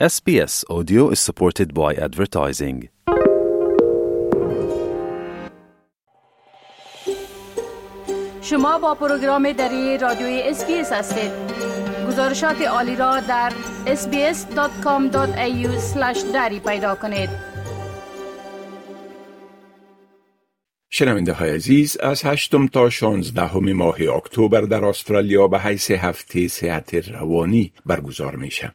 SBS Audio is supported by advertising. شما با پروگرام دری رادیوی SBS هستید گزارشات عالی را در sbs.com.au دری پیدا کنید شنونده های عزیز از هشتم تا شانزدهم ماه اکتبر در استرالیا به حیث هفته صحت روانی برگزار میشه.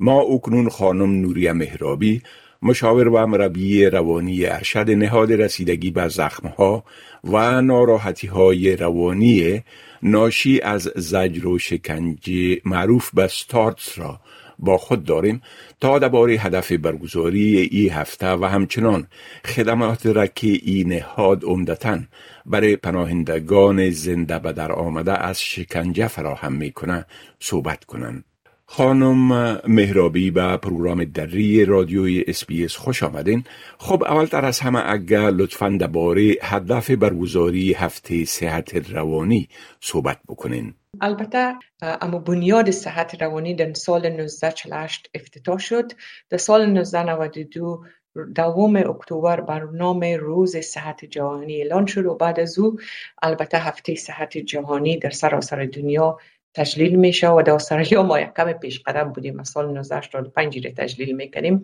ما اکنون خانم نوری مهرابی مشاور و مربی روانی ارشد نهاد رسیدگی به زخمها و ناراحتی های روانی ناشی از زجر و شکنجه معروف به ستارتس را با خود داریم تا درباره هدف برگزاری ای هفته و همچنان خدمات را که این نهاد عمدتا برای پناهندگان زنده به در آمده از شکنجه فراهم می‌کنه صحبت کنند. خانم مهرابی به پروگرام دری رادیوی SBS خوش آمدین. خب اولتر از همه اگر لطفا درباره هدف برگزاری هفته صحت روانی صحبت بکنین. البته اما بنیاد صحت روانی در سال 1948 افتتاح شد. در سال 1992 دوم اکتبر برنامه روز صحت جهانی اعلان شد و بعد از او البته هفته صحت جهانی در سراسر دنیا تجلیل میشه و در استرالیا ما یک کم پیش قدم بودیم از سال 1985 را تجلیل می‌کنیم.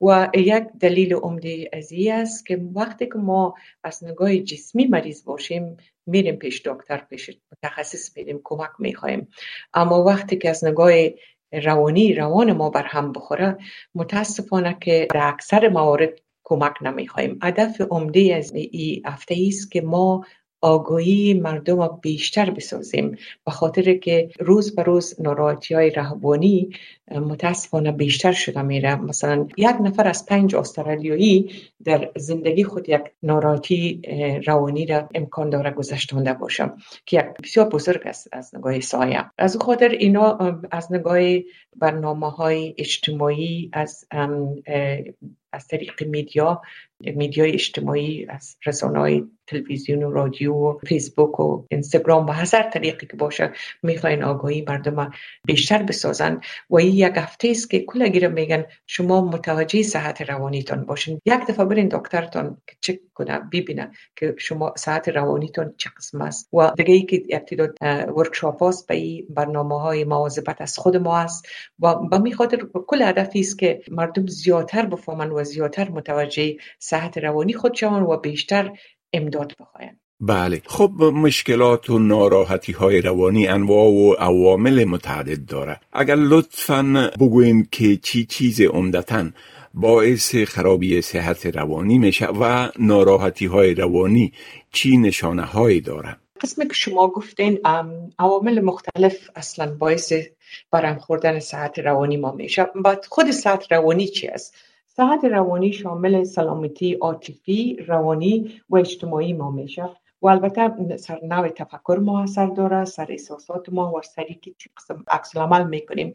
و یک دلیل عمده از است که وقتی که ما از نگاه جسمی مریض باشیم میریم پیش دکتر پیش متخصص میریم کمک می‌خوایم. اما وقتی که از نگاه روانی روان ما بر هم بخوره متاسفانه که در اکثر موارد کمک نمی‌خوایم. هدف عمده از این هفته است که ما آگاهی مردم را بیشتر بسازیم. به خاطر که روز به روز ناراحتی های روانی متاسفانه بیشتر شده میره. مثلا یک نفر از پنج استرالیایی در زندگی خود یک ناراحتی روانی را امکان داره گذشتانده باشه که یک بسیار بزرگ است از نگاه سایه. از خاطر اینا از نگاه برنامه های اجتماعی از از طریق میدیا میدیای اجتماعی از رسانه های تلویزیون و رادیو و فیسبوک و اینستاگرام و هر طریقی که باشه می‌خواین آگاهی مردم بیشتر بسازن. و این یک هفته است که کلگی میگن شما متوجه صحت روانیتان باشین. یک دفعه برین دکترتان که چک کنه ببینه که شما صحت روانیتان چه قسم است. و دیگه ای که ابتدا ورکشاپ هاست به این برنامه های مواظبت از خود ما است. و به کل هدفی است که مردم زیادتر بفهمن و زیادتر متوجه روانی خود شوند و بیشتر امداد بخواین. بله. خب مشکلات و ناراحتی های روانی انواع و عوامل متعدد داره اگر لطفا بگوین که چی چیز عمدتا باعث خرابی صحت روانی میشه و ناراحتی های روانی چی نشانه هایی داره قسمی که شما گفتین عوامل مختلف اصلا باعث برم خوردن صحت روانی ما میشه. بعد خود صحت روانی چی است؟ صحت روانی شامل سلامتی عاطفی روانی و اجتماعی ما میشه و البته سر نوع تفکر ما اثر داره سر احساسات ما و سری که چی قسم عکس العمل می‌کنیم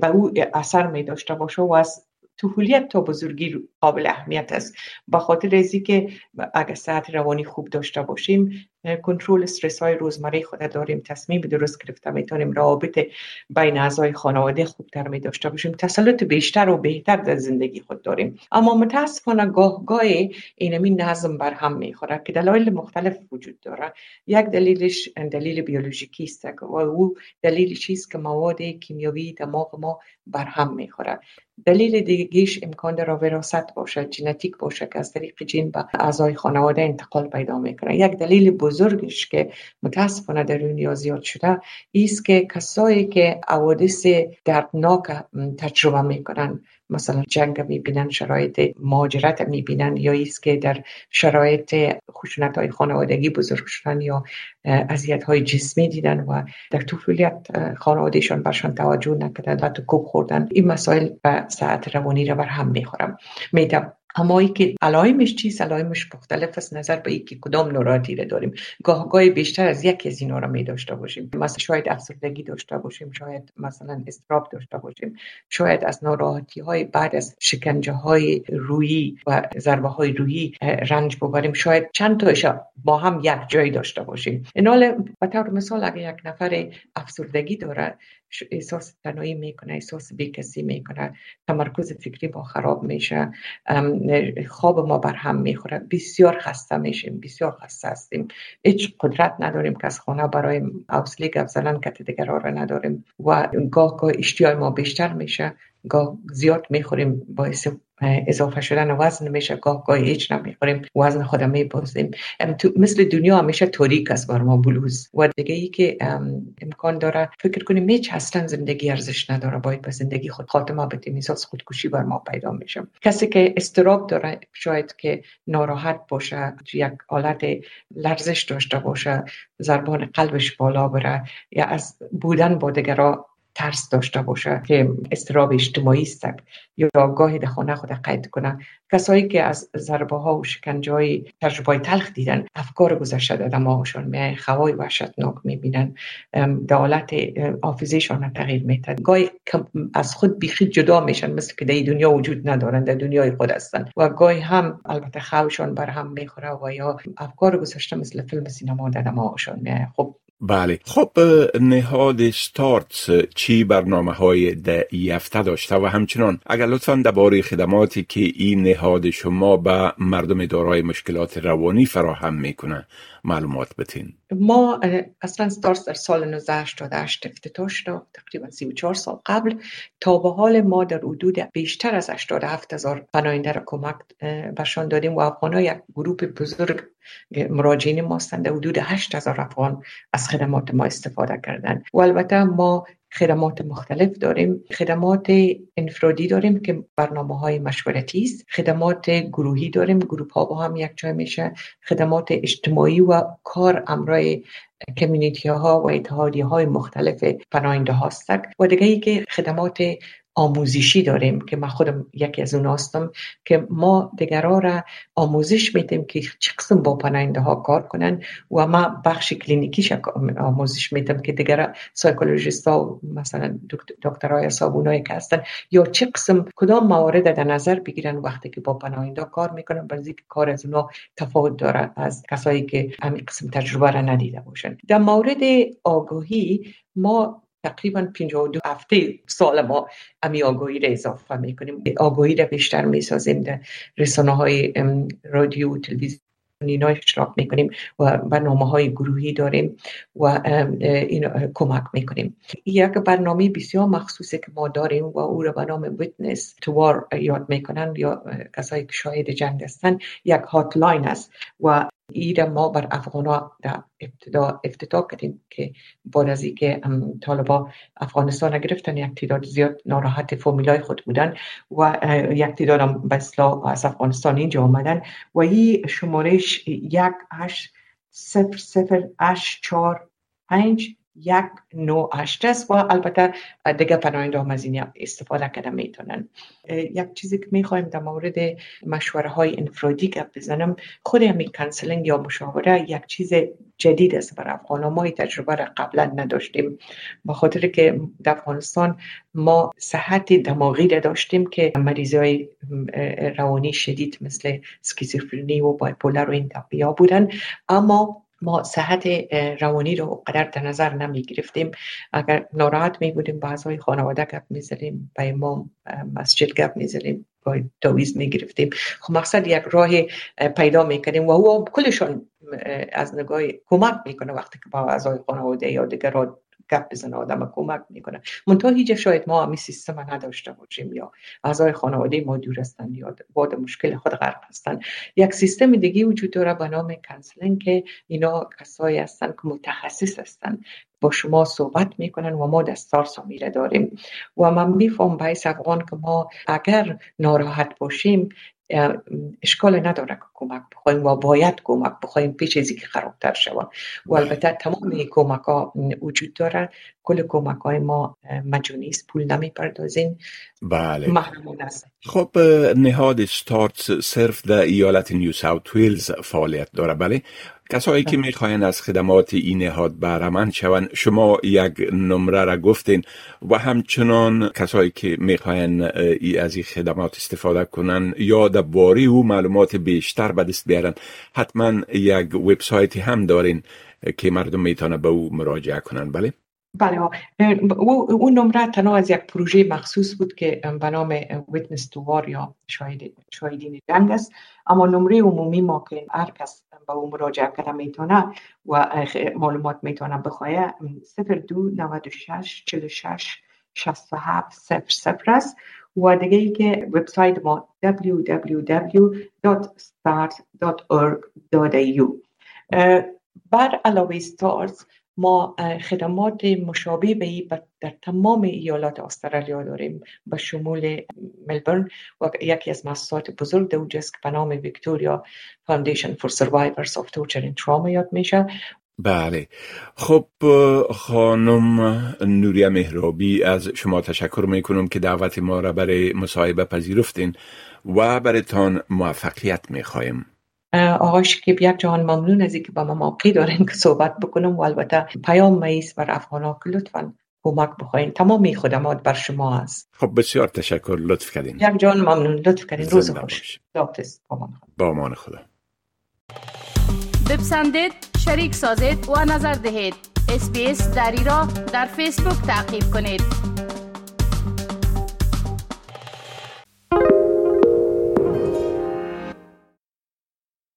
به او اثر می داشته باشه و از طفولیت تا بزرگی قابل اهمیت است. به خاطر ازی که اگر صحت روانی خوب داشته باشیم کنترل استرس های روزمره خود داریم. تصمیم درست گرفته می‌تونیم روابط بین اعضای خانواده خوبتر می داشته باشیم. تسلط بیشتر و بهتر در زندگی خود داریم. اما متاسفانه گاه گاه اینمی نظم بر هم می‌خوره که دلایل مختلف وجود داره. یک دلیلش دلیل بیولوژیکی است و او دلیل چیست که مواد کیمیاوی دماغ ما بر هم می‌خوره. دلیل دیگهش امکان داره وراثت باشه ژنتیک باشه که از طریق جین به اعضای خانواده انتقال پیدا می‌کنه. یک دلیل بزرگش که متاسفانه در دنیا زیاد شده است که کسایی که حوادث دردناک تجربه می‌کنن مثلا جنگ می‌بینن شرایط مهاجرت می‌بینن یا ایست که در شرایط خشونت های خانوادگی بزرگ شدن یا اذیت های جسمی دیدن و در طفولیت خانوادهشان برشان توجه نکردن و تو کوب خوردن این مسائل به ساعت روانی را بر هم می‌خورم. میدم اما ای که علائمش چیست؟ علائمش مختلف است. نظر به اینکه کدام ناراحتی را داریم. گاه گاهی بیشتر از یکی از اینا را می داشته باشیم. مثلا شاید افسردگی داشته باشیم. شاید مثلا استراب داشته باشیم. شاید از ناراحتی های بعد از شکنجه های روحی و ضربه های روحی رنج ببریم. شاید چند تایش با هم یک جایی داشته باشیم. این حال به طور مثال اگر یک نفر افسردگی داره احساس تنهایی می‌کنه احساس بیکسی می‌کنه تمرکز فکری با خراب میشه خواب ما بر هم می‌خوره. بسیار خسته میشیم بسیار خسته هستیم. هیچ قدرت نداریم که از خانه برای حوصله گپ زدن کت دیگر را نداریم. و گاه گاه اشتیای ما بیشتر میشه گاه زیاد می‌خوریم باعث اضافه شدن وزن میشه. گاه گاه هیچ نمی‌خوریم وزن خودم میبازیم مثل دنیا همیشه توریک است بر ما بلوز. و دیگه ای که امکان داره فکر کنیم میچ اصلا زندگی ارزش نداره. باید به زندگی خود خاتمه بدیم. احساس خودکشی بر ما پیدا میشه. کسی که استراب داره شاید که ناراحت باشه یک حالت لرزش داشته باشه ضربان قلبش بالا بره یا از بودن با دیگران ترس داشته باشه که استراب اجتماعی است. یا گاهی در خانه خود قید کنه. کسایی که از ضربه ها و شکنجه های تجربه تلخ دیدن افکار گذشته در دماغشان می خوای وحشتناک می‌بینن دولت حافظهشان تغییر میتن گاهی از خود بیخی جدا میشن مثل که در دنیا وجود ندارن در دنیای خود هستن. و گاهی هم البته خوشان بر هم می‌خوره و یا افکار گذشته مثل فیلم سینما در دماغشان می خب بله. خب نهاد ستارت چی برنامه های ده یفته داشته و همچنان اگر لطفا درباره خدماتی که این نهاد شما به مردم دارای مشکلات روانی فراهم می‌کنه معلومات بتین. ما اصلا ستارت در سال 1988 افتتاح شد تقریبا 34 سال قبل تا به حال ما در حدود بیشتر از 87 هزار پناهنده را کمک برشان دادیم و افغان یک گروپ بزرگ مراجعین ما هستند حدود 8 هزار افغان خدمات ما استفاده کردن. و البته ما خدمات مختلف داریم. خدمات انفرادی داریم که برنامه های مشورتی است. خدمات گروهی داریم. گروه ها با هم یک جای میشه. خدمات اجتماعی و کار امرای کمیونیتی ها و اتحادی های مختلف پناهنده هستند و دیگه ای که خدمات آموزشی داریم که من خودم یکی از اون هستم که ما دیگرها را آموزش میدیم که چه قسم با پناهنده ها کار کنن و ما بخش کلینیکیش آموزش میدم که دیگر psychologist ها مثلا دکترای صابونایی که هستن یا چه قسم کدام موارد در نظر بگیرن وقتی که با پناهنده کار می‌کنن برای کار از اونا تفاوت داره از کسایی که همین قسم تجربه را ندیده باشن. در مورد آگاهی ما تقریبا 52 هفته سال ما امی آگاهی را اضافه می‌کنیم. آگاهی را بیشتر می‌سازیم. در رسانه های رادیو و تلویزیون اینا اشتراک می‌کنیم و برنامه های گروهی داریم و این کمک می‌کنیم. یک برنامه بسیار مخصوصی که ما داریم و او را به نام ویتنس تو وار یاد می‌کنن یا کسایی که شاهد جنگ هستن یک هاتلاین است و ایره ما بر افغان در ابتدا افتتاح کردیم که بعد از اینکه طالبا افغانستان گرفتن یک تعداد زیاد ناراحت فامیلای خود بودن و یک تعداد هم از افغانستان اینجا آمدن. و این شمارش یک هشت صفر صفر هشت چار پنج یک نو هشت است و البته دیگه پناهنده هم از این استفاده کرده می‌تونن. یک چیزی که می‌خوایم در مورد مشوره های انفرادی گپ بزنم خود همین counselling یا مشاوره یک چیز جدید است برای افغان ما تجربه را قبلا نداشتیم. به خاطر که در افغانستان ما صحت دماغی را داشتیم که مریض های روانی شدید مثل سکیزوفرنی و بایپولر و این بودن. اما ما صحت روانی رو قدر در نظر نمی گرفتیم اگر ناراحت می بودیم بعضای خانواده گپ می زدیم به امام مسجد گپ می زدیم دویز می گرفتیم خب مقصد یک راه پیدا می کردیم و او کلشان از نگاه کمک می‌کنه وقتی که با اعضای خانواده یا دیگر گپ بزنه آدم کمک می‌کنه. منتها هیچ شاید ما همی سیستم نداشته باشیم یا اعضای خانواده ما دور هستن یا بعد مشکل خود غرق هستن. یک سیستم دیگه وجود داره به نام counselling که اینا کسایی هستن که متخصص هستن. با شما صحبت می‌کنن و ما د STARTTS امیره داریم. و من میفهم باعث افغان که ما اگر ناراحت باشیم اشکال نداره که کمک بخوایم و باید کمک بخوایم پیش ازی که خرابتر شود. و البته تمام کمک ها وجود داره کل کمک های ما مجانی است پول نمی پردازیم بله خب نهاد ستارت صرف در ایالت نیو ساوت ویلز فعالیت داره بله. کسایی که می‌خواین از خدمات این نهاد بهرمند شوند شما یک نمره را گفتین و همچنان کسایی که می‌خواین از این خدمات استفاده کنن یا در باری او معلومات بیشتر به دست بیارن حتما یک وبسایتی هم دارین که مردم می‌تونه به او مراجعه کنن بله. بله او نمره تنها از یک پروژه مخصوص بود که به نام ویتنس توار یا شاهدین جنگ است. اما نمره عمومی ما که هر کس به او مراجعه کرده می‌تونه و معلومات می‌تونه بخواه 02 96 46 67 00 است. و دیگه ای که وبسایت ما www.start.org.au بر علاوه ستارز ما خدمات مشابه به ای در تمام ایالات استرالیا داریم. به شمول ملبورن و یکی از مؤسسات بزرگ در که به نام ویکتوریا Foundation for Survivors of Torture and Trauma یاد میشه. بله. خب خانم نوریا مهرابی از شما تشکر می‌کنم که دعوت ما را برای مصاحبه پذیرفتین و برایتان موفقیت می‌خواهیم آقای شکیب یک جهان ممنون از اینکه با ما موقعی دارین که صحبت بکنم و البته پیام میست بر افغان ها که لطفا کمک بخواین. تمامی خدمات بر شما هست خب بسیار تشکر. لطف کردین. یک جان ممنون. لطف کردین. روز خوش. با امان خدا. بپسندید شریک سازید و نظر دهید. اسپیس دری را در فیسبوک تعقیب کنید.